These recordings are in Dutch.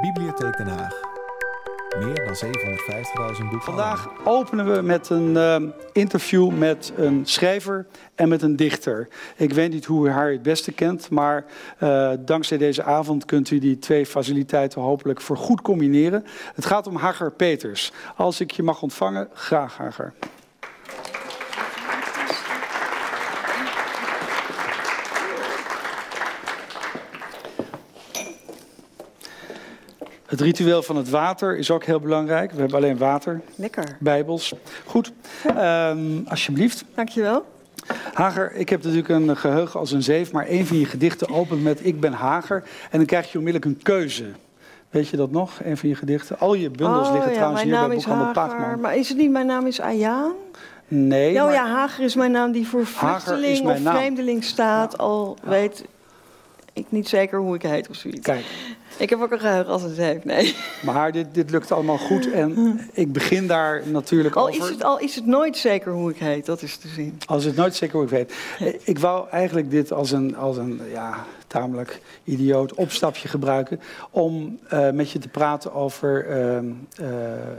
Bibliotheek Den Haag. Meer dan 750.000 boeken. Vandaag openen we met een uh, interview met een schrijver en met een dichter. Ik weet niet hoe u haar het beste kent, maar uh, dankzij deze avond kunt u die twee faciliteiten hopelijk voor goed combineren. Het gaat om Hager Peters. Als ik je mag ontvangen, graag Hager. Het ritueel van het water is ook heel belangrijk. We hebben alleen water. Lekker. Bijbels. Goed. Um, alsjeblieft. Dankjewel. Hager, ik heb natuurlijk een geheugen als een zeef, maar een van je gedichten opent met Ik ben Hager. En dan krijg je onmiddellijk een keuze. Weet je dat nog? Een van je gedichten. Al je bundels oh, liggen ja, trouwens hier bij Boekhandel Paakman. Maar is het niet mijn naam is Ayaan? Nee. Nou maar... ja, Hager is mijn naam die voor vluchteling of vreemdeling staat. Ja. Al ja. weet ik niet zeker hoe ik heet of zoiets. Kijk. Ik heb ook een geheugen als het heeft, nee. Maar dit, dit lukt allemaal goed en ik begin daar natuurlijk al over. Is het, al is het nooit zeker hoe ik heet, dat is te zien. Als het nooit zeker hoe ik weet. Ik wou eigenlijk dit als een, als een ja, tamelijk idioot opstapje gebruiken... om uh, met je te praten over uh, uh,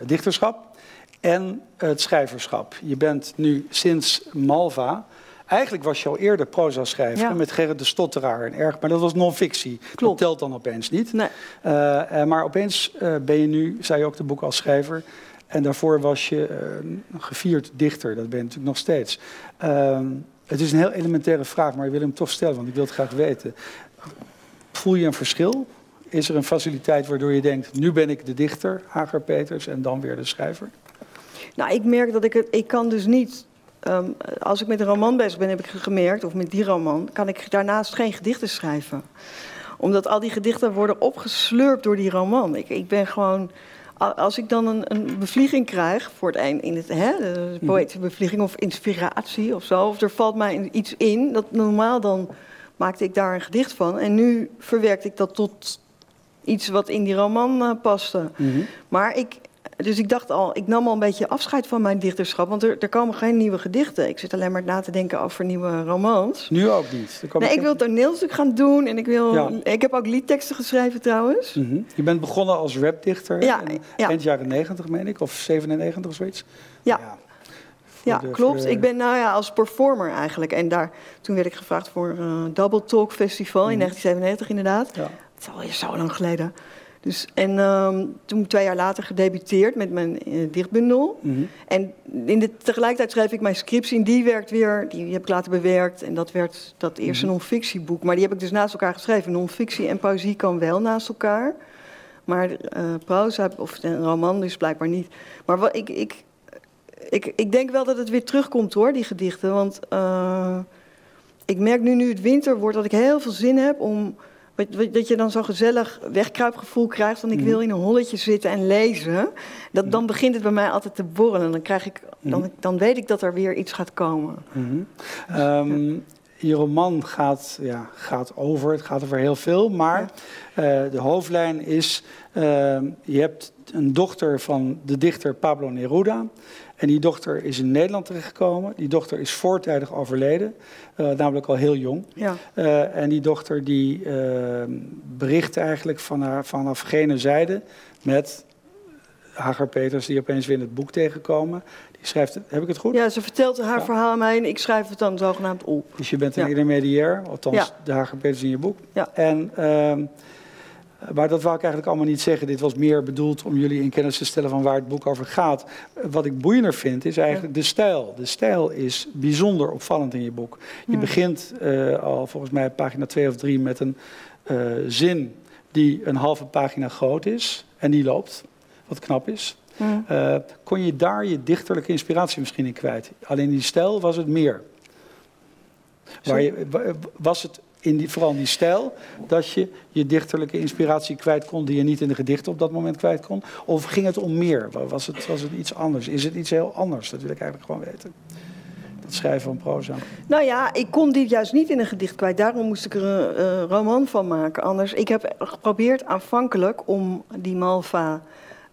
dichterschap en het schrijverschap. Je bent nu sinds Malva... Eigenlijk was je al eerder proza schrijver ja. met Gerrit de Stotteraar en erg, maar dat was non-fictie. Dat telt dan opeens niet. Nee. Uh, uh, maar opeens uh, ben je nu, zei je ook de boek als schrijver. En daarvoor was je een gevierd dichter. Dat ben je natuurlijk nog steeds. Ehm, het is een heel elementaire vraag, maar ik wil hem toch stellen, want ik wil het graag weten. Voel je een verschil? Is er een faciliteit waardoor je denkt, nu ben ik de dichter, Hager Peters, en dan weer de schrijver? Nou, ik merk dat ik het, ik kan dus niet Um, als ik met een roman bezig ben, heb ik gemerkt, of met die roman, kan ik daarnaast geen gedichten schrijven. Omdat al die gedichten worden opgeslurpt door die roman. Ik, ik ben gewoon. Als ik dan een, een bevlieging krijg voor het eind in het hè, de poëtische bevlieging of inspiratie of zo, of er valt mij iets in, dat normaal dan maakte ik daar een gedicht van. En nu verwerkte ik dat tot iets wat in die roman uh, paste. Mhm. Maar ik, dus ik dacht al, ik nam al een beetje afscheid van mijn dichterschap. Want er, er komen geen nieuwe gedichten. Ik zit alleen maar na te denken over nieuwe romans. Nu ook niet. Nee, ik wil toneelstuk gaan doen. En ik, wil, Ja. ik heb ook liedteksten geschreven trouwens. Mhm. Je bent begonnen als rapdichter Ja, in ja. eind jaren 90, meen ik, of 97 of zoiets. Ja. Ja, de- klopt. de- Ik ben nou ja, als performer eigenlijk. En daar, toen werd ik gevraagd voor een Double Talk Festival in 1997 inderdaad. Mhm. Ja. Het is alweer zo lang geleden. Dus, en ehm, toen twee jaar later gedebuteerd met mijn eh, dichtbundel. Mhm. En in de, tegelijkertijd schreef ik mijn scriptie. En die werkt weer, die heb ik later bewerkt. En dat werd dat eerste Mhm. non-fictieboek. Maar die heb ik dus naast elkaar geschreven. Non-fictie en poëzie kan wel naast elkaar. Maar eh proza of een roman dus blijkbaar niet. Maar wat, ik, ik, ik, ik denk wel dat het weer terugkomt hoor, die gedichten. Want eh, ik merk nu, nu het winter wordt, dat ik heel veel zin heb om... Dat je dan zo'n gezellig wegkruipgevoel krijgt. Van ik Mhm. wil in een holletje zitten en lezen. Dat, dan begint het bij mij altijd te borrelen. En dan, krijg ik, dan, Mhm. dan weet ik dat er weer iets gaat komen. Mhm. Ehm, je roman gaat, ja, gaat over, het gaat over heel veel, maar eh, de hoofdlijn is, ehm, je hebt een dochter van de dichter Pablo Neruda. En die dochter is in Nederland terechtgekomen. Die dochter is voortijdig overleden, eh, namelijk al heel jong. Ja. Eh, en die dochter die ehm, bericht eigenlijk van haar, vanaf gene zijde met Hagar Peters, die opeens weer in het boek tegenkomen. Die schrijft, heb ik het goed? ja, ze vertelt haar Ja. verhaal aan mij en ik schrijf het dan zogenaamd op. Dus je bent een Ja. intermediair, althans Ja. de Hager Peters in je boek. Ja. En, ehm, maar dat wou ik eigenlijk allemaal niet zeggen. Dit was meer bedoeld om jullie in kennis te stellen van waar het boek over gaat. Wat ik boeiender vind is eigenlijk de stijl. De stijl is bijzonder opvallend in je boek. Je Ja. begint eh, al volgens mij op pagina 2 of 3 met een eh, zin die een halve pagina groot is. En die loopt, wat knap is. Eh, kon je daar je dichterlijke inspiratie misschien in kwijt? Alleen die stijl was het meer. Waar je, was het in die, vooral in die stijl dat je je dichterlijke inspiratie kwijt kon die je niet in de gedichten op dat moment kwijt kon? Of ging het om meer? Wa- Was het, was het iets anders? Is het iets heel anders? Dat wil ik eigenlijk gewoon weten. Dat schrijven van proza. Nou ja, ik kon dit juist niet in een gedicht kwijt. Daarom moest ik er een roman van maken. Anders, ik heb geprobeerd aanvankelijk om die Malva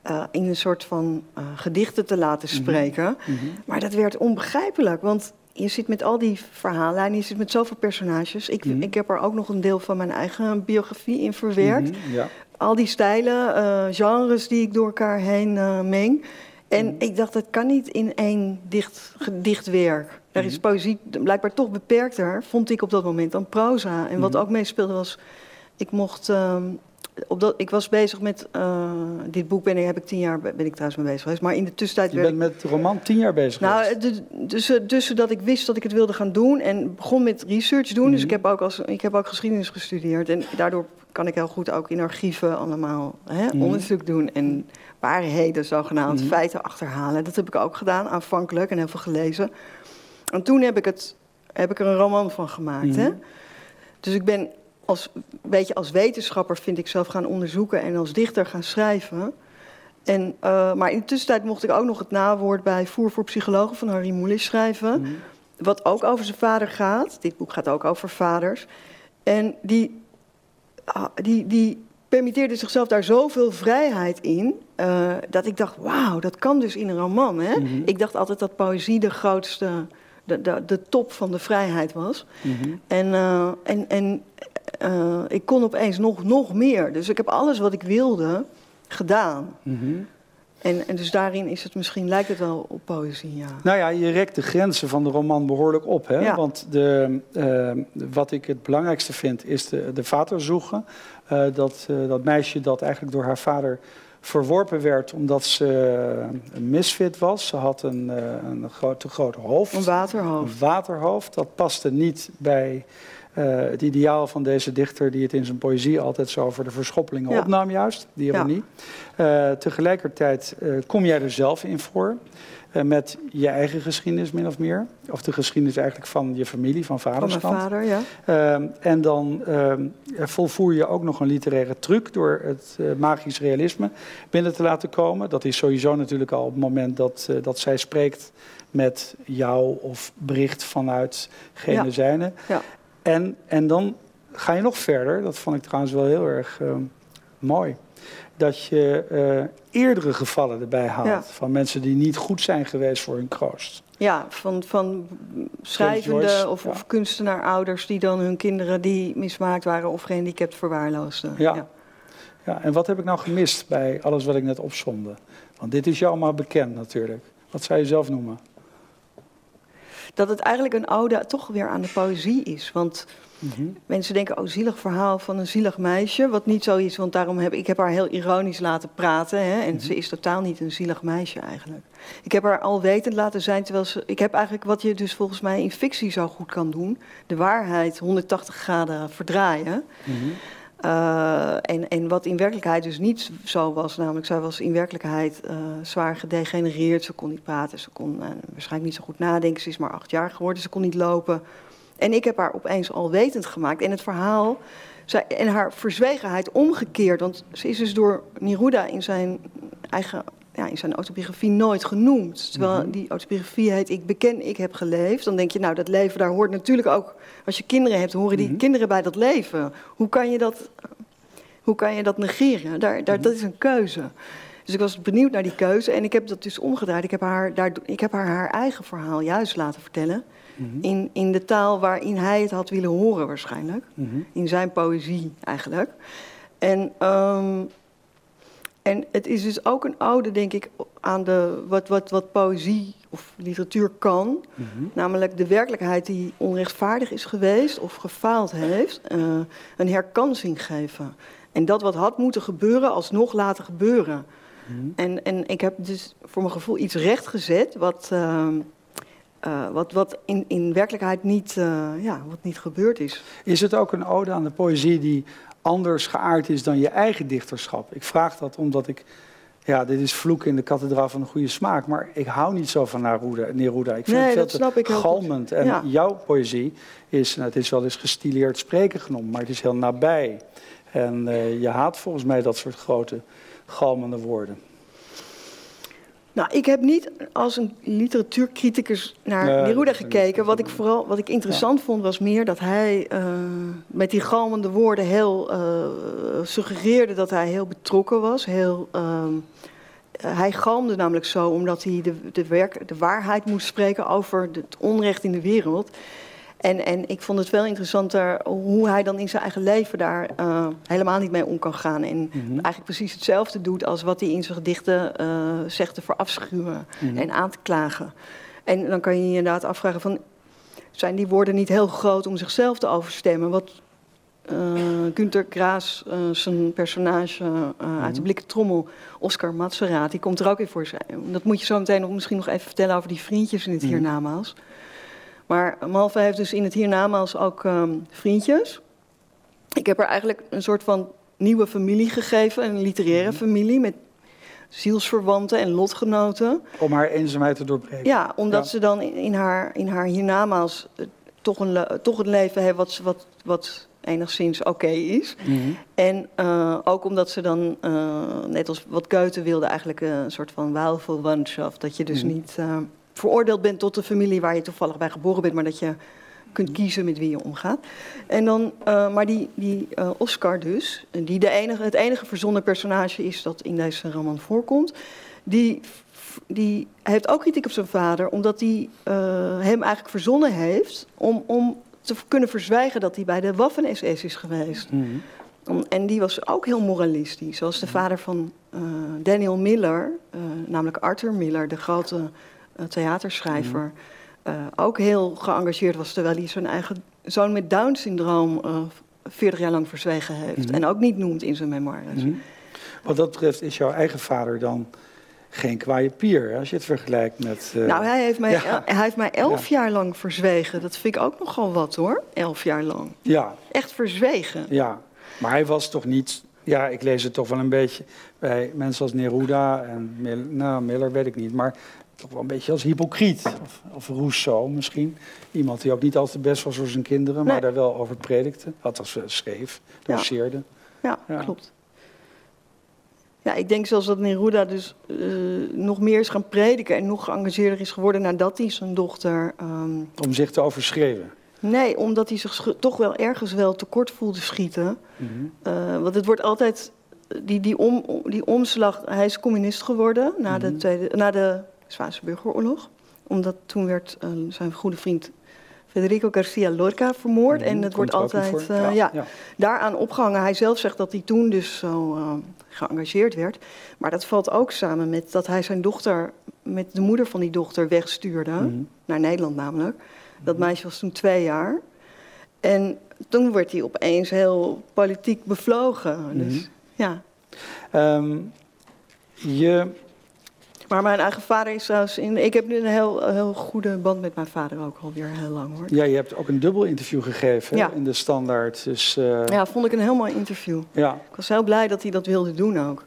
eh, in een soort van eh, gedichten te laten spreken. Maar dat werd onbegrijpelijk, want je zit met al die verhaallijnen, je zit met zoveel personages. Ik, Mhm. ik heb er ook nog een deel van mijn eigen biografie in verwerkt. Mhm, ja. al die stijlen, eh, genres die ik door elkaar heen uh, meng. En Mhm. ik dacht, dat kan niet in één dicht, gedichtwerk. Daar is poëzie blijkbaar toch beperkter, vond ik op dat moment, dan proza. En wat ook meespeelde was, ik mocht... ehm, op dat, ik was bezig met uh, dit boek, ben ik, heb ik tien jaar ben ik trouwens mee bezig geweest. Maar in de tussentijd. Je bent met de roman tien jaar bezig nou, geweest. Dus, dus zodat ik wist dat ik het wilde gaan doen en begon met research doen. Mm -hmm. Dus ik heb, ook als, ik heb ook geschiedenis gestudeerd. En daardoor kan ik heel goed ook in archieven allemaal hè, mm -hmm. onderzoek doen. En waarheden, zogenaamd, mm -hmm. feiten achterhalen. Dat heb ik ook gedaan, aanvankelijk, en heel veel gelezen. En toen heb ik, het, heb ik er een roman van gemaakt. Hè? Dus ik ben als, beetje als wetenschapper vind ik zelf gaan onderzoeken en als dichter gaan schrijven. En, uh, maar in de tussentijd mocht ik ook nog het nawoord bij Voer voor Psychologen van Harry Mulisch schrijven. Mm. Wat ook over zijn vader gaat. Dit boek gaat ook over vaders. En die, uh, die, die permitteerde zichzelf daar zoveel vrijheid in. Uh, dat ik dacht, wauw, dat kan dus in een roman. Hè? Mm -hmm. Ik dacht altijd dat poëzie de grootste, de, de, de top van de vrijheid was. Mm -hmm. En, en, en uh, ik kon opeens nog, nog meer. Dus ik heb alles wat ik wilde gedaan. Mm -hmm. en, en dus daarin is het misschien, lijkt het wel op poëzie, ja. Nou ja, je rekt de grenzen van de roman behoorlijk op. Hè? Ja. Want de, uh, wat ik het belangrijkste vind, is de, de vaderzoeken. Uh, dat, dat meisje dat eigenlijk door haar vader verworpen werd omdat ze een misfit was. Ze had een, een groot, te groot hoofd. Een waterhoofd. Een waterhoofd. Dat paste niet bij het ideaal van deze dichter... die het in zijn poëzie altijd zo over de verschoppelingen ja. opnam juist. Die ironie. Ja. Uh, tegelijkertijd uh, kom jij er zelf in voor... met je eigen geschiedenis min of meer. Of de geschiedenis eigenlijk van je familie, van vaderskant. Van mijn vader, ja. Uh, en dan uh, volvoer je ook nog een literaire truc door het uh, magisch realisme binnen te laten komen. Dat is sowieso natuurlijk al op het moment dat, dat zij spreekt met jou of bericht vanuit gene ja. zijne. Ja. En, en dan ga je nog verder, dat vond ik trouwens wel heel erg mooi. Dat je eerdere gevallen erbij haalt Ja. van mensen die niet goed zijn geweest voor hun kroost. Ja, van, van schrijvende of, ja. of kunstenaar-ouders die dan hun kinderen die mismaakt waren of gehandicapt verwaarloosden. Ja. Ja, en wat heb ik nou gemist bij alles wat ik net opzomde? Want dit is jou allemaal bekend natuurlijk. Wat zou je zelf noemen? Dat het eigenlijk een ode toch weer aan de poëzie is. Want Mhm. mensen denken, oh, zielig verhaal van een zielig meisje. Wat niet zo is, want daarom heb ik heb haar heel ironisch laten praten. Hè, en Mhm. ze is totaal niet een zielig meisje eigenlijk. Ik heb haar al wetend laten zijn, terwijl ze... Ik heb eigenlijk wat je dus volgens mij in fictie zo goed kan doen. De waarheid 180 graden verdraaien. Mhm. Uh, en, en wat in werkelijkheid dus niet zo was, namelijk zij was in werkelijkheid uh, zwaar gedegenereerd. Ze kon niet praten, ze kon uh, waarschijnlijk niet zo goed nadenken. Ze is maar acht jaar geworden, ze kon niet lopen. En ik heb haar opeens al wetend gemaakt. En het verhaal en haar verzwegenheid omgekeerd. Want ze is dus door Neruda in zijn eigen ja, in zijn autobiografie nooit genoemd. Terwijl Mhm. die autobiografie heet Ik beken, ik heb geleefd. Dan denk je, nou, dat leven, daar hoort natuurlijk ook... Als je kinderen hebt, horen die Mhm. kinderen bij dat leven. Hoe kan je dat, hoe kan je dat negeren? Daar, daar, Mhm. Dat is een keuze. Dus ik was benieuwd naar die keuze. En ik heb dat dus omgedraaid. Ik heb haar, daar, ik heb haar haar eigen verhaal juist laten vertellen. In, in de taal waarin hij het had willen horen waarschijnlijk. In zijn poëzie eigenlijk. En, um, en het is dus ook een oude, denk ik, aan de, wat, wat, wat poëzie of literatuur kan. Mhm. Namelijk de werkelijkheid die onrechtvaardig is geweest of gefaald heeft, uh, een herkansing geven. En dat wat had moeten gebeuren, alsnog laten gebeuren. Mhm. En, en ik heb dus voor mijn gevoel iets rechtgezet wat, uh, uh, wat, wat in, in werkelijkheid niet, ja, wat niet gebeurd is. Is het ook een ode aan de poëzie die anders geaard is dan je eigen dichterschap? Ik vraag dat omdat ik... Ja, dit is vloek in de kathedraal van de goede smaak. Maar ik hou niet zo van Neruda. Neruda. Ik vind nee, het dat te galmend. En Ja. jouw poëzie is... Nou, het is wel eens gestileerd spreken genoemd, maar het is heel nabij. En uh, je haat volgens mij dat soort grote, galmende woorden. Nou, ik heb niet als een literatuurcriticus naar Nee, Neruda gekeken. Wat ik vooral wat ik interessant vond was meer dat hij uh, met die galmende woorden heel uh, suggereerde dat hij heel betrokken was. Heel, uh, hij galmde namelijk zo omdat hij de, de, werk, de waarheid moest spreken over het onrecht in de wereld. En, en ik vond het wel interessanter hoe hij dan in zijn eigen leven daar uh, helemaal niet mee om kan gaan. En Mhm. eigenlijk precies hetzelfde doet als wat hij in zijn gedichten uh, zegt te verafschuwen Mhm. en aan te klagen. En dan kan je je inderdaad afvragen van... zijn die woorden niet heel groot om zichzelf te overstemmen? Wat uh, Günter Graas, uh, zijn personage uh, uit de blikken trommel, Oscar Matzeraat, die komt er ook in voor zijn. Dat moet je zo meteen nog, misschien nog even vertellen over die vriendjes in het Mhm. hiernamaals. Maar Malva heeft dus in het hiernamaals ook um, vriendjes. Ik heb er eigenlijk een soort van nieuwe familie gegeven, een literaire Mhm. familie met zielsverwanten en lotgenoten. Om haar eenzaamheid te doorbreken. Ja, omdat Ja. ze dan in, haar, in haar hiernamaals uh, toch, een, toch een leven heeft wat, wat, wat enigszins oké is. Mhm. En uh, ook omdat ze dan, uh, net als wat Goethe wilde, eigenlijk een soort van Wahlverwandtschaft. Dat je dus Mhm. niet veroordeeld bent tot de familie waar je toevallig bij geboren bent, maar dat je kunt kiezen met wie je omgaat. En dan, uh, maar die, die uh, Oscar dus, die de enige, het enige verzonnen personage is dat in deze roman voorkomt, die, die heeft ook kritiek op zijn vader, omdat hij uh, hem eigenlijk verzonnen heeft om, om te kunnen verzwijgen dat hij bij de Waffen-SS is geweest. Mhm. Om- En die was ook heel moralistisch. Zoals de vader van eh, Daniel Miller, eh, namelijk Arthur Miller, de grote eh, theaterschrijver, eh, ook heel geëngageerd was terwijl hij zijn eigen zoon met Down-syndroom eh 40 jaar lang verzwegen heeft. Mhm. En ook niet noemt in zijn memoires. Mhm. Wat dat betreft is jouw eigen vader dan geen kwaaie pier, als je het vergelijkt met... eh, Nou, hij heeft, mij, Ja. hij heeft mij elf jaar lang verzwegen. Dat vind ik ook nogal wat hoor. Elf jaar lang. Ja, Echt verzwegen. ja, maar hij was toch niet... Ja, ik lees het toch wel een beetje bij mensen als Neruda en Miller, nou, Miller weet ik niet, maar toch wel een beetje als hypocriet. Of, of Rousseau misschien. Iemand die ook niet altijd best was voor zijn kinderen, maar daar wel over predikte. Althans, eh, schreef, Ja. doseerde. Ja, Ja. klopt. Ja, ik denk zelfs dat Neruda dus eh, nog meer is gaan prediken en nog geëngageerder is geworden nadat hij zijn dochter. ehm, Om zich te overschreeuwen. nee, omdat hij zich toch wel ergens wel tekort voelde schieten. Mhm. Eh, want het wordt altijd. Die, die, om, die omslag. Hij is communist geworden na de, Mhm. tweede, na de Spaanse burgeroorlog. Omdat toen werd eh, zijn goede vriend Federico Garcia Lorca vermoord. Mhm. En het wordt altijd. eh, ja. ja, daaraan opgehangen. Hij zelf zegt dat hij toen dus zo uh, geëngageerd werd. Maar dat valt ook samen met dat hij zijn dochter, met de moeder van die dochter, wegstuurde. Mhm. Naar Nederland namelijk. Dat meisje was toen twee jaar. En toen werd hij opeens heel politiek bevlogen. Mhm. Dus, ja. Ehm, je, Maar mijn eigen vader is trouwens... In, ik heb nu een heel, heel goede band met mijn vader ook alweer heel lang hoor. ja, je hebt ook een dubbel interview gegeven Ja. in de standaard. Dus, eh, Ja, vond ik een heel mooi interview. ja. Ik was heel blij dat hij dat wilde doen ook.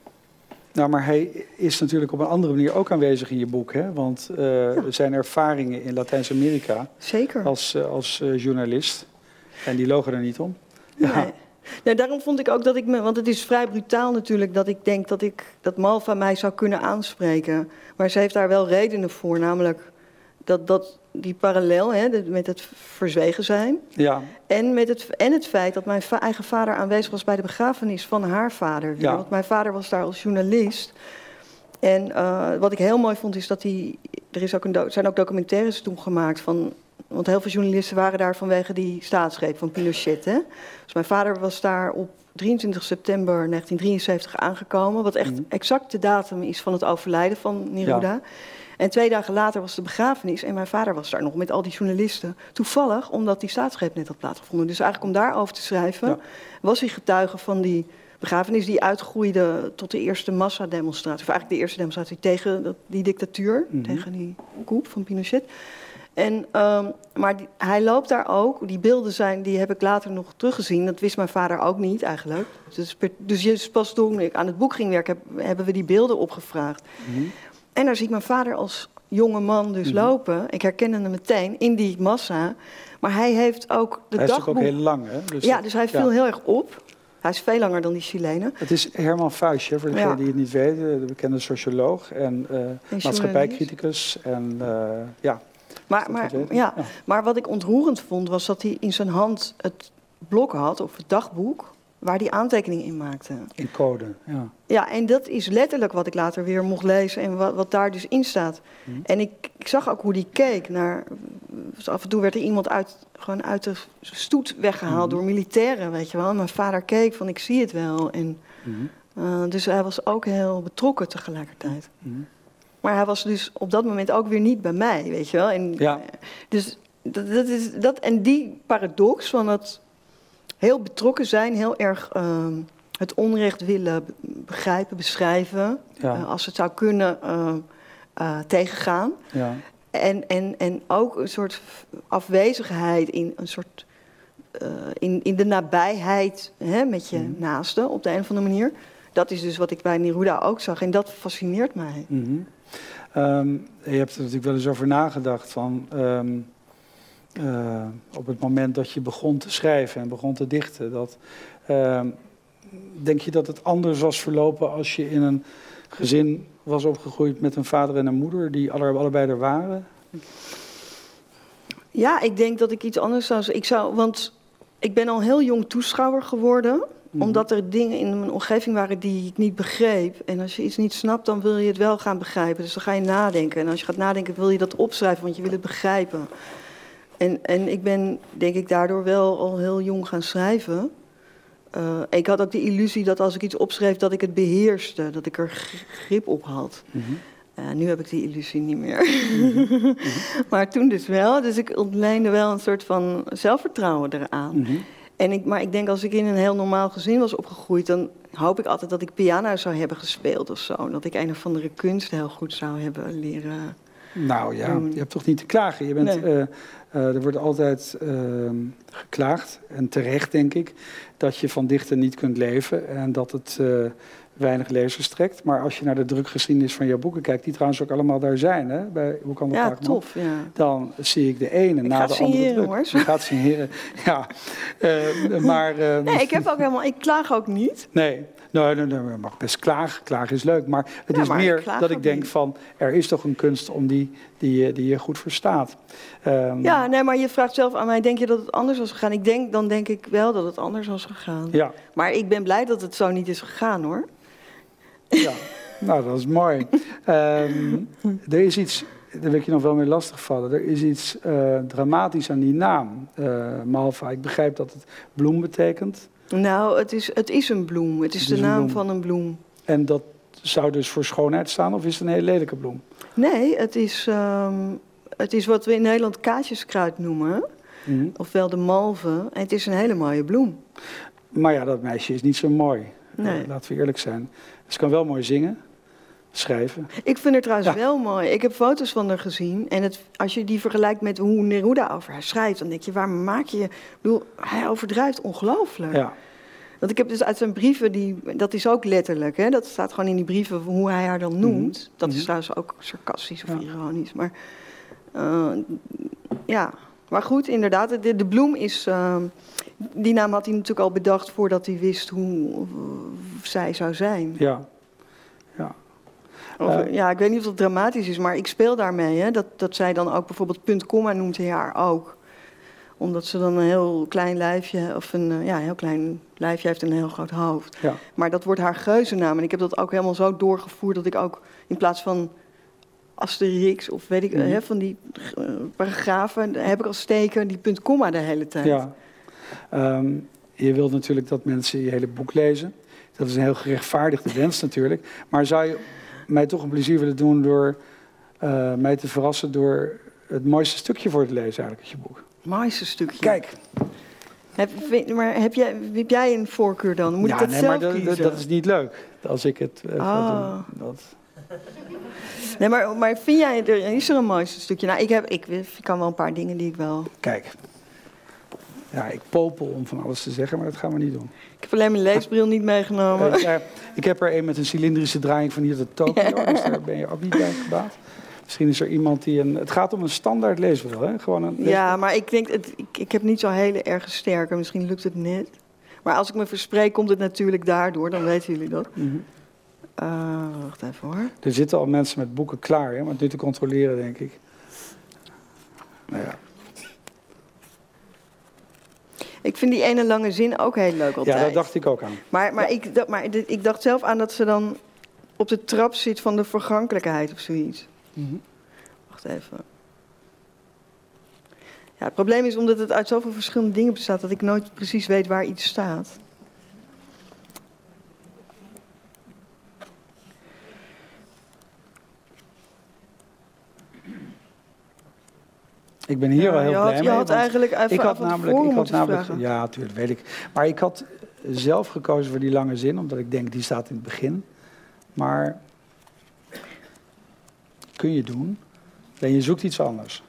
Nou, maar hij is natuurlijk op een andere manier ook aanwezig in je boek. Hè? Want er zijn ervaringen in Latijns-Amerika Zeker. als, eh, als journalist. En die logen er niet om. Ja. Nou, daarom vond ik ook dat ik me, want het is vrij brutaal natuurlijk, dat ik denk dat ik dat Malva mij zou kunnen aanspreken. Maar ze heeft daar wel redenen voor, namelijk dat, dat die parallel hè, met het verzwegen zijn. Ja, En, met het, en het feit dat mijn va- eigen vader aanwezig was bij de begrafenis van haar vader. Ja. Want mijn vader was daar als journalist. En eh, wat ik heel mooi vond is dat hij. Er is ook een zijn ook documentaires toen gemaakt van. Want heel veel journalisten waren daar vanwege die staatsgreep van Pinochet. Hè? Dus mijn vader was daar op 23 september 1973 aangekomen. Wat echt Mhm. exact de datum is van het overlijden van Neruda. En twee dagen later was de begrafenis. En mijn vader was daar nog met al die journalisten. Toevallig, omdat die staatsgreep net had plaatsgevonden. Dus eigenlijk om daarover te schrijven, Ja. was hij getuige van die begrafenis die uitgroeide tot de eerste massademonstratie. Of eigenlijk de eerste demonstratie tegen die dictatuur, Mhm. tegen die coup van Pinochet. En, ehm, maar die- hij loopt daar ook. Die beelden zijn, die heb ik later nog teruggezien. Dat wist mijn vader ook niet eigenlijk. Dus, dus pas toen ik aan het boek ging werken, heb- hebben we die beelden opgevraagd. Mhm. En daar zie ik mijn vader als jonge man dus Mhm. lopen. Ik herkende hem meteen in die massa. Maar hij heeft ook de hij is dagboek... natuurlijk ook heel lang. Hè? Dus ja, dus hij ja. viel heel erg op. Hij is veel langer dan die Chilenen. Het is Herman Fuisje, voor degene Ja. die het niet weten. De bekende socioloog en eh journalist. maatschappijcriticus. En eh, ja, Maar, maar, ja, Ja. maar wat ik ontroerend vond, was dat hij in zijn hand het blok had, of het dagboek. waar hij aantekeningen in maakte. In code, ja. Ja, en dat is letterlijk wat ik later weer mocht lezen en wat, wat daar dus in staat. Mhm. En ik, ik zag ook hoe die keek naar. dus af en toe werd er iemand uit, gewoon uit de stoet weggehaald Mhm. door militairen, weet je wel. Mijn vader keek van: ik zie het wel. En, Mhm. eh, dus hij was ook heel betrokken tegelijkertijd. Maar hij was dus op dat moment ook weer niet bij mij, weet je wel. En, Ja. Dus dat, dat is dat, en die paradox van het heel betrokken zijn, heel erg ehm, het onrecht willen be- begrijpen, beschrijven, Ja. eh, als het zou kunnen eh, eh, tegengaan. ja. En, en, en ook een soort afwezigheid in een soort. eh, in, in de nabijheid hè, met je Mhm. naaste op de een of andere manier. Dat is dus wat ik bij Neruda ook zag. En dat fascineert mij. Mhm. Ehm, je hebt er natuurlijk wel eens over nagedacht van ehm, eh, op het moment dat je begon te schrijven en begon te dichten, dat ehm, denk je dat het anders was verlopen als je in een gezin was opgegroeid met een vader en een moeder die alle- allebei er waren? Ja, ik denk dat ik iets anders zou. Ik zou, want ik ben al heel jong toeschouwer geworden. Mhm. Omdat er dingen in mijn omgeving waren die ik niet begreep. En als je iets niet snapt, dan wil je het wel gaan begrijpen. Dus dan ga je nadenken. En als je gaat nadenken, wil je dat opschrijven, want je wil het begrijpen. En, en ik ben, denk ik, daardoor wel al heel jong gaan schrijven. Eh, ik had ook de illusie dat als ik iets opschreef, dat ik het beheerste. Dat ik er grip op had. Mhm. Eh, nu heb ik die illusie niet meer. maar toen dus wel. Dus ik ontleende wel een soort van zelfvertrouwen eraan. Mhm. En ik, maar ik denk als ik in een heel normaal gezin was opgegroeid, dan hoop ik altijd dat ik piano zou hebben gespeeld of zo. Dat ik een of andere kunst heel goed zou hebben leren. Nou ja, doen. je hebt toch niet te klagen. Je bent, Nee. eh, eh, er wordt altijd ehm, geklaagd, en terecht denk ik, dat je van dichten niet kunt leven en dat het eh, weinig lezers trekt. Maar als je naar de drukgeschiedenis van jouw boeken kijkt, die trouwens ook allemaal daar zijn, hè, bij Hoe kan de Ja, tof. Ja. dan zie ik de ene Ik na de andere druk. hoor. Je gaat signeren, ja. Eh, maar... eh, Nee, ik heb ook helemaal. Ik klaag ook niet. Nee, nee, nee, nee, je mag best klagen. Klagen is leuk. Maar het Ja, is maar meer klaag dat ik denk niet. van... er is toch een kunst om die, die, je- die je goed verstaat. Ehm, Ja, nee, maar je vraagt zelf aan mij: denk je dat het anders was gegaan? Ik denk, dan denk ik wel dat het anders was gegaan. ja, Maar ik ben blij dat het zo niet is gegaan hoor. Ja. nou, dat is mooi. Ehm, er is iets, daar wil ik je nog wel mee lastigvallen. Er is iets eh, dramatisch aan die naam, eh, Malva. Ik begrijp dat het bloem betekent. Nou, het is, het is een bloem. Het is Het de is naam van een bloem. En dat zou dus voor schoonheid staan, of is het een hele lelijke bloem? Nee, het is, ehm, het is wat we in Nederland kaatjeskruid noemen. Mhm. Ofwel de malve. En het is een hele mooie bloem. Maar ja, dat meisje is niet zo mooi. Nee. Eh, laten we eerlijk zijn. Ze kan wel mooi zingen, schrijven. Ik vind het trouwens Ja. wel mooi. Ik heb foto's van haar gezien. En het, als je die vergelijkt met hoe Neruda over haar schrijft... dan denk je, waar maak je... Ik bedoel, hij overdrijft ongelooflijk. Ja. Want ik heb dus uit zijn brieven, die, dat is ook letterlijk... Hè, dat staat gewoon in die brieven hoe hij haar dan noemt. Dat is Mhm. trouwens ook sarcastisch of Ja. ironisch. Maar eh, ja... Maar goed, inderdaad, de, de bloem is... ehm, die naam had hij natuurlijk al bedacht voordat hij wist hoe eh, zij zou zijn. Ja. ja. Of, Eh. ja, ik weet niet of dat dramatisch is, maar ik speel daarmee. Hè, dat, dat zij dan ook bijvoorbeeld punt komma noemt hij haar ook. Omdat ze dan een heel klein lijfje, of een eh, ja, heel klein lijfje heeft en een heel groot hoofd. Ja. Maar dat wordt haar geuzennaam. En ik heb dat ook helemaal zo doorgevoerd dat ik ook in plaats van Asterix of weet ik, Mhm. hè, van die paragrafen, heb ik als steken die punt komma de hele tijd. ja. Ehm, je wilt natuurlijk dat mensen je hele boek lezen. Dat is een heel gerechtvaardigde wens natuurlijk. Maar zou je mij toch een plezier willen doen door eh, mij te verrassen door het mooiste stukje voor te lezen eigenlijk uit je boek? Mooiste stukje. Kijk, Heb, maar heb jij, heb jij een voorkeur dan? Moet ja, ik dat nee, zelf maar dat, dat, is niet leuk als ik het ga Ah. doen. Dat, Nee, maar, maar vind jij, er, is er een mooiste stukje? Nou, ik, heb, ik, ik kan wel een paar dingen die ik wel... kijk. Ja, ik popel om van alles te zeggen, maar dat gaan we niet doen. Ik heb alleen mijn leesbril niet meegenomen. Eh, ja, ik heb er een met een cilindrische draaiing van hier tot Tokio, dus daar ben je ook niet bij gebaat. Misschien is er iemand die een... Het gaat om een standaard leesbril, hè? Gewoon een Ja, maar ik denk, het, ik, ik heb niet zo hele erg sterke. Misschien lukt het net. Maar als ik me verspreek, komt het natuurlijk daardoor. Dan weten jullie dat. Mhm. Eh, wacht even hoor. Er zitten al mensen met boeken klaar, hè, het nu te controleren, denk ik. Nou ja. Ik vind die ene lange zin ook heel leuk altijd. Ja, dat dacht ik ook aan. Maar, maar, ik, dat, maar ik dacht zelf aan dat ze dan op de trap zit van de vergankelijkheid of zoiets. Mhm. Wacht even. Ja, het probleem is omdat het uit zoveel verschillende dingen bestaat dat ik nooit precies weet waar iets staat. Ik ben hier Ja, wel heel blij had, mee. je had eigenlijk even ik had namelijk, ik had moeten namelijk vragen. ja, natuurlijk weet ik. Maar ik had zelf gekozen voor die lange zin, omdat ik denk die staat in het begin. Maar kun je doen. Alleen je zoekt iets anders.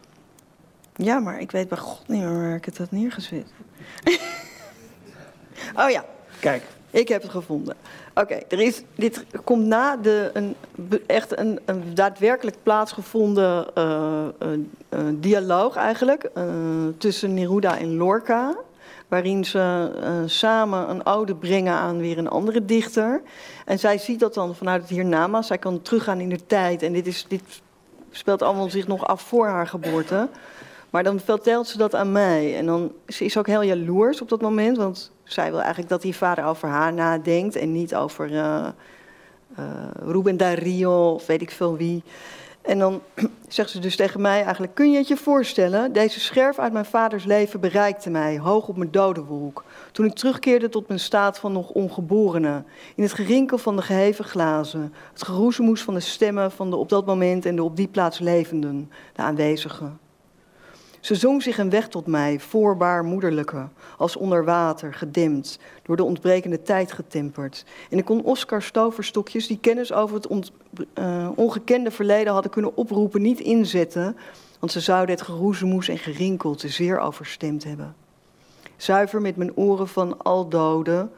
Ja, maar ik weet bij god niet meer waar ik het had neergezet. oh ja, Kijk, ik heb het gevonden. Oké, dit komt na de een, echt een, een daadwerkelijk plaatsgevonden eh, een- een dialoog eigenlijk eh, tussen Neruda en Lorca, waarin ze eh, samen een ode brengen aan weer een andere dichter. En zij ziet dat dan vanuit het hiernamaals. Zij kan teruggaan in de tijd en dit is dit speelt allemaal zich nog af voor haar geboorte. Maar dan vertelt ze dat aan mij. En dan ze is ook heel jaloers op dat moment. Want zij wil eigenlijk dat die vader over haar nadenkt. En niet over eh eh, Ruben Dario of weet ik veel wie. En dan zegt ze dus tegen mij eigenlijk... Kun je het je voorstellen? Deze scherf uit mijn vaders leven bereikte mij. Hoog op mijn dodenwolk. Toen ik terugkeerde tot mijn staat van nog ongeborene. In het gerinkel van de geheven glazen. Het geroezemoes van de stemmen van de op dat moment... en de op die plaats levenden. De aanwezigen. Ze zong zich een weg tot mij, voorbaar moederlijke, als onder water, gedempt, door de ontbrekende tijd getemperd. En ik kon Oscar Stoverstokjes, die kennis over het ont- eh, ongekende verleden hadden kunnen oproepen, niet inzetten, want ze zouden het geroezemoes en gerinkel te zeer overstemd hebben. Zuiver met mijn oren van al doden,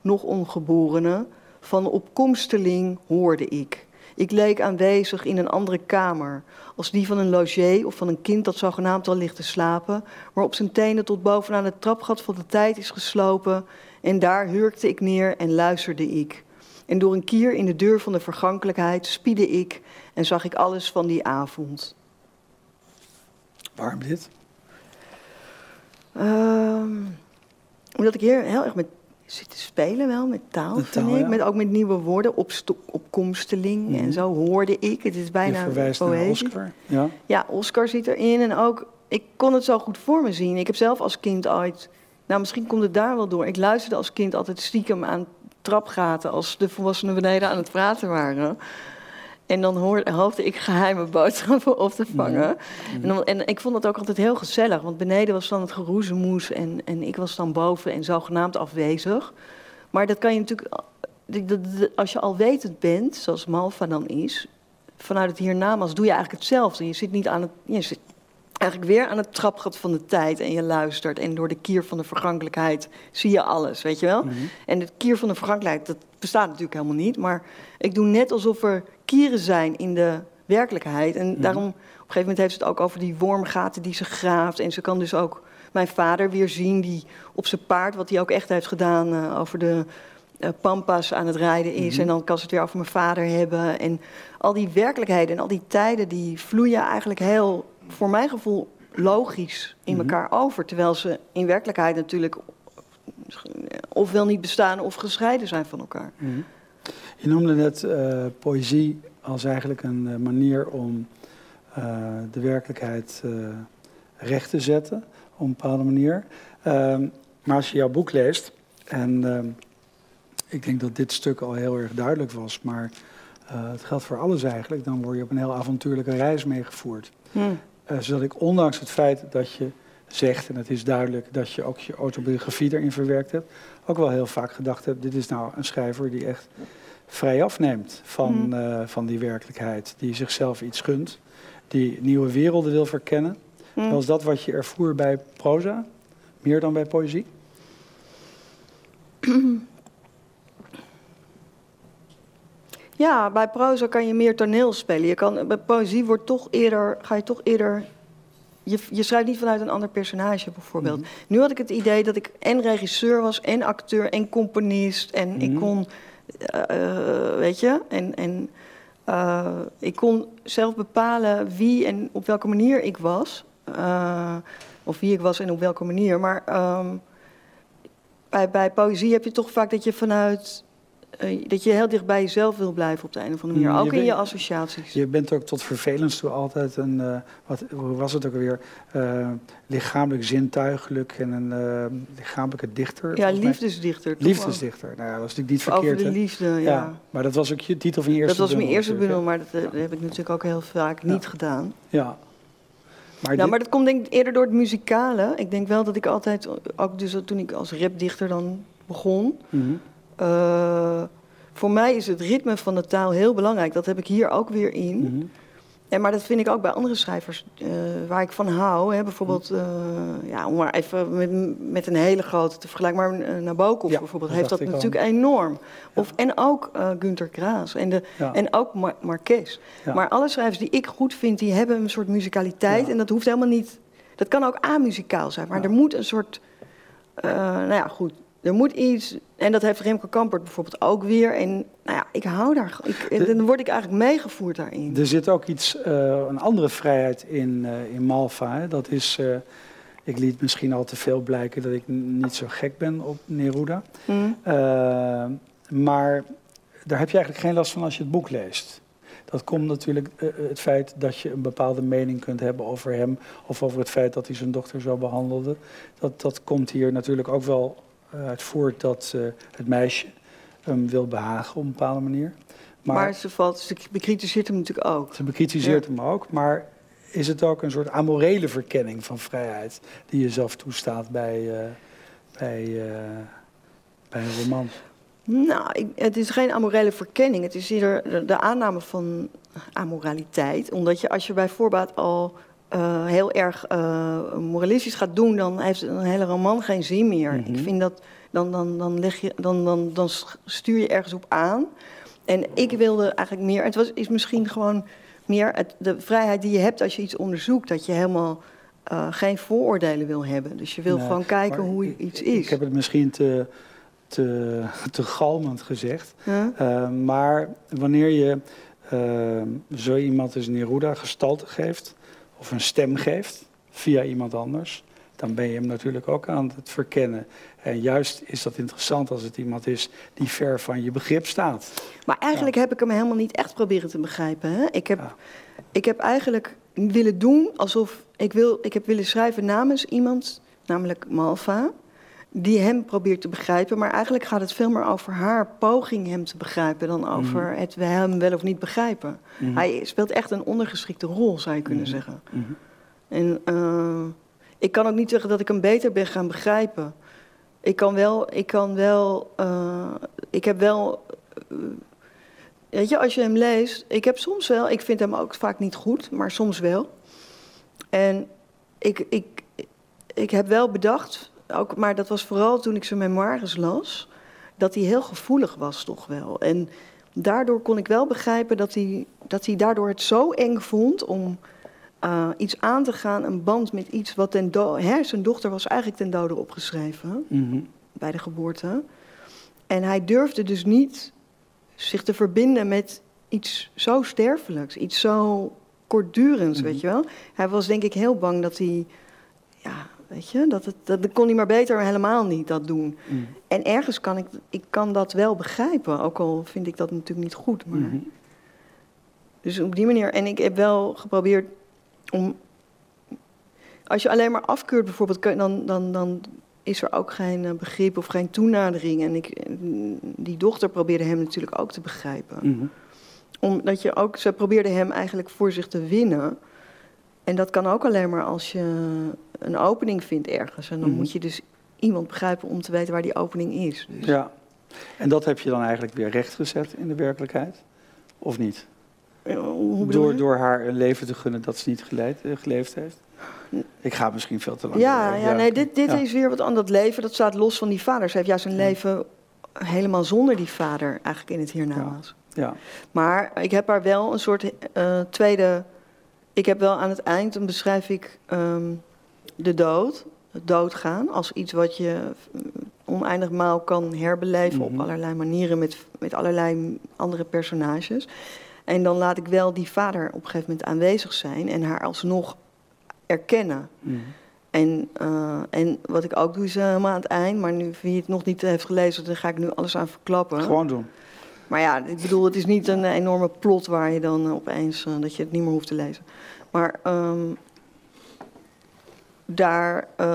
nog ongeborene, van opkomsteling hoorde ik. Ik leek aanwezig in een andere kamer, als die van een logé of van een kind dat zogenaamd al ligt te slapen, maar op zijn tenen tot bovenaan het trapgat van de tijd is geslopen. En daar hurkte ik neer en luisterde ik. En door een kier in de deur van de vergankelijkheid spiedde ik en zag ik alles van die avond. waarom dit? Ehm, omdat ik hier heel erg met zit te spelen wel, met taal, Met taal, ik. ja. Met, ook met nieuwe woorden, opsto- opkomsteling Mhm. en zo hoorde ik. Het is Je bijna verwijst naar poëtisch. Oscar. Ja. Ja, Oscar zit erin en ook, ik kon het zo goed voor me zien. Ik heb zelf als kind ooit, nou misschien komt het daar wel door. Ik luisterde als kind altijd stiekem aan trapgaten als de volwassenen beneden aan het praten waren. En dan hoorde, hoopte ik geheime boodschappen op te vangen. En, dan, en ik vond dat ook altijd heel gezellig, want beneden was dan het geroezemoes en, en ik was dan boven en zogenaamd afwezig. Maar dat kan je natuurlijk, als je alwetend bent, zoals Malva dan is, vanuit het hiernamaals doe je eigenlijk hetzelfde. Je zit niet aan het. Je zit eigenlijk weer aan het trapgat van de tijd en je luistert. En door de kier van de vergankelijkheid zie je alles, weet je wel? Mhm. En de kier van de vergankelijkheid, dat bestaat natuurlijk helemaal niet. Maar ik doe net alsof er kieren zijn in de werkelijkheid. En Mhm. daarom, op een gegeven moment heeft ze het ook over die wormgaten die ze graaft. En ze kan dus ook mijn vader weer zien, die op zijn paard, wat hij ook echt heeft gedaan, eh, over de eh, pampas aan het rijden is. Mhm. En dan kan ze het weer over mijn vader hebben. En al die werkelijkheden en al die tijden, die vloeien eigenlijk heel, voor mijn gevoel, logisch in Mhm. elkaar over. Terwijl ze in werkelijkheid natuurlijk ofwel niet bestaan of gescheiden zijn van elkaar. Mhm. Je noemde net eh, poëzie als eigenlijk een eh, manier om eh, de werkelijkheid recht te zetten, op een bepaalde manier. Ehm, maar als je jouw boek leest, en ehm, ik denk dat dit stuk al heel erg duidelijk was, maar het geldt voor alles eigenlijk, dan word je op een heel avontuurlijke reis meegevoerd. Hm. Eh, zodat ik ondanks het feit dat je zegt, en het is duidelijk dat je ook je autobiografie erin verwerkt hebt, ook wel heel vaak gedacht heb, dit is nou een schrijver die echt vrij afneemt van, Mm. eh, van die werkelijkheid, die zichzelf iets gunt, die nieuwe werelden wil verkennen. Hm. Was dat wat je ervoer bij proza, meer dan bij poëzie? Ja, bij proza kan je meer toneel spelen. Je kan, bij poëzie wordt toch eerder, ga je toch eerder. Je, je schrijft niet vanuit een ander personage, bijvoorbeeld. Mhm. Nu had ik het idee dat ik en regisseur was, en acteur, en componist. En ik Mhm. kon, eh, eh, weet je, en, en eh, ik kon zelf bepalen wie en op welke manier ik was. Of wie ik was en op welke manier. Maar ehm, bij, bij poëzie heb je toch vaak dat je vanuit. Eh, dat je heel dicht bij jezelf wil blijven op de een of andere manier. Mm, je ook in je associaties. Je bent ook tot vervelens toe altijd een, eh, wat, hoe was het ook alweer, Eh, lichamelijk zintuigelijk en een lichamelijke dichter. ja, liefdesdichter. toch Liefdesdichter. Nou ja, dat is natuurlijk niet verkeerd. Over de hè? liefde, ja. ja. maar dat was ook je titel van je eerste dat was mijn bundel eerste bundel, maar dat, heb ik natuurlijk ook heel vaak Ja. niet gedaan. Ja. Maar, Nou, dit- maar dat komt denk ik eerder door het muzikale. Ik denk wel dat ik altijd, ook dus toen ik als rapdichter dan begon... Mhm. Eh, voor mij is het ritme van de taal heel belangrijk. Dat heb ik hier ook weer in. Mhm. En, maar dat vind ik ook bij andere schrijvers eh, waar ik van hou. Hè, bijvoorbeeld, eh, ja, om maar even met, met een hele grote te vergelijken. Maar Nabokov Ja, bijvoorbeeld dat heeft dat natuurlijk enorm. Of, En ook Günter Graas en, de, Ja. en ook Mar Marquez. Maar alle schrijvers die ik goed vind, die hebben een soort musicaliteit. En dat hoeft helemaal niet... Dat kan ook amuzikaal zijn. Maar er moet een soort... nou ja, goed. Er moet iets... En dat heeft Remco Kampert bijvoorbeeld ook weer. En nou ja, ik hou daar... Ik, dan word ik eigenlijk meegevoerd daarin. Er zit ook iets, eh, een andere vrijheid in, eh, in Malva. Hè? Dat is, eh, ik liet misschien al te veel blijken dat ik niet zo gek ben op Neruda. Hm? Eh, maar daar heb je eigenlijk geen last van als je het boek leest. Dat komt natuurlijk het feit dat je een bepaalde mening kunt hebben over hem. Of over het feit dat hij zijn dochter zo behandelde. Dat, dat komt hier natuurlijk ook wel uit voort dat eh, het meisje hem wil behagen op een bepaalde manier. Maar, ze, valt, ze bekritiseert hem natuurlijk ook. Ze bekritiseert hem ook, maar is het ook een soort amorele verkenning van vrijheid die je zelf toestaat bij, eh, bij, eh, bij een roman? Nou, ik- het is geen amorele verkenning. Het is eerder de, de aanname van amoraliteit. Omdat je als je bij voorbaat al eh, heel erg eh, moralistisch gaat doen... dan heeft een hele roman geen zin meer. Mhm. Ik vind dat... Dan, dan, dan, leg je, dan, dan, dan stuur je ergens op aan. En ik wilde eigenlijk meer... Het was, is misschien gewoon meer het, de vrijheid die je hebt als je iets onderzoekt. Dat je helemaal eh, geen vooroordelen wil hebben. Dus je wil Nee, gewoon kijken hoe ik- iets Ik is. heb het misschien te, te, te galmend gezegd. Huh? Maar wanneer je zo iemand als Neruda gestalte geeft, of een stem geeft, via iemand anders, dan ben je hem natuurlijk ook aan het verkennen. En juist is dat interessant als het iemand is die ver van je begrip staat. Maar eigenlijk heb ik hem helemaal niet echt proberen te begrijpen. Hè? Ik, heb, Ja. ik heb eigenlijk willen doen alsof ik, wil, ik heb willen schrijven namens iemand, namelijk Malva, die hem probeert te begrijpen. Maar eigenlijk gaat het veel meer over haar poging hem te begrijpen dan over het we hem wel of niet begrijpen. Mhm. Hij speelt echt een ondergeschikte rol, zou je kunnen Mhm. zeggen. Mhm. En eh, ik kan ook niet zeggen dat ik hem beter ben gaan begrijpen. Ik kan wel, ik kan wel, eh, ik heb wel, eh, weet je, als je hem leest, ik heb soms wel, ik vind hem ook vaak niet goed, maar soms wel. En ik, ik, ik heb wel bedacht, ook, maar dat was vooral toen ik zijn memoires las, dat hij heel gevoelig was toch wel. En daardoor kon ik wel begrijpen dat hij, dat hij daardoor het zo eng vond om eh, iets aan te gaan, een band met iets wat ten do- hè, zijn dochter was eigenlijk ten dode opgeschreven Mhm. bij de geboorte. En hij durfde dus niet zich te verbinden met iets zo sterfelijks, iets zo kortdurends, Mhm. weet je wel. Hij was denk ik heel bang dat hij, ja, weet je, dat het, dat, dat kon hij maar beter helemaal niet dat doen. Mhm. En ergens kan ik, ik kan dat wel begrijpen, ook al vind ik dat natuurlijk niet goed. Maar, Mhm. Dus op die manier, en ik heb wel geprobeerd om, als je alleen maar afkeurt bijvoorbeeld, dan, dan, dan is er ook geen eh, begrip of geen toenadering. En ik, die dochter probeerde hem natuurlijk ook te begrijpen. Mhm. Omdat je ook, ze probeerde hem eigenlijk voor zich te winnen. En dat kan ook alleen maar als je een opening vindt ergens. En dan Mhm. moet je dus iemand begrijpen om te weten waar die opening is. Dus. Ja. En dat heb je dan eigenlijk weer rechtgezet in de werkelijkheid? Of niet? Eh, Hoe Door, door haar een leven te gunnen dat ze niet geleid, eh, geleefd heeft? Ik ga misschien veel te lang. Ja, door. ja, nee, dit, dit Ja. is weer wat anders. Dat leven, dat staat los van die vader. Ze heeft juist een leven helemaal zonder die vader eigenlijk in het hiernamaals. Ja. Maar ik heb haar wel een soort eh, tweede... Ik heb wel aan het eind, dan beschrijf ik ehm, de dood, het doodgaan... als iets wat je mm, oneindig maal kan herbeleven Mhm. op allerlei manieren... Met, met allerlei andere personages. En dan laat ik wel die vader op een gegeven moment aanwezig zijn... en haar alsnog erkennen. Mhm. En En, uh, en wat ik ook doe is helemaal aan het eind. Maar nu, wie het nog niet heeft gelezen, dan ga ik nu alles aan verklappen. Gewoon doen. Maar ja, ik bedoel, het is niet een enorme plot waar je dan opeens uh, dat je het niet meer hoeft te lezen. Maar um, daar uh,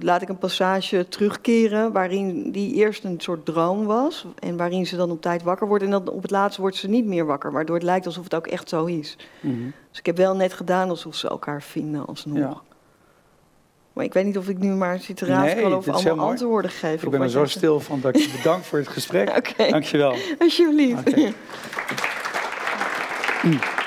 laat ik een passage terugkeren waarin die eerst een soort droom was. En waarin ze dan op tijd wakker wordt. En dan op het laatste wordt ze niet meer wakker. Waardoor het lijkt alsof het ook echt zo is. Mm -hmm. Dus ik heb wel net gedaan alsof ze elkaar vinden alsnog. Ja. Maar ik weet niet of ik nu maar zit te raadspelen nee, of allemaal antwoorden geven. Ik ben er zo stil van dat ik je bedank voor het gesprek. okay. Dankjewel. Alsjeblieft. Okay.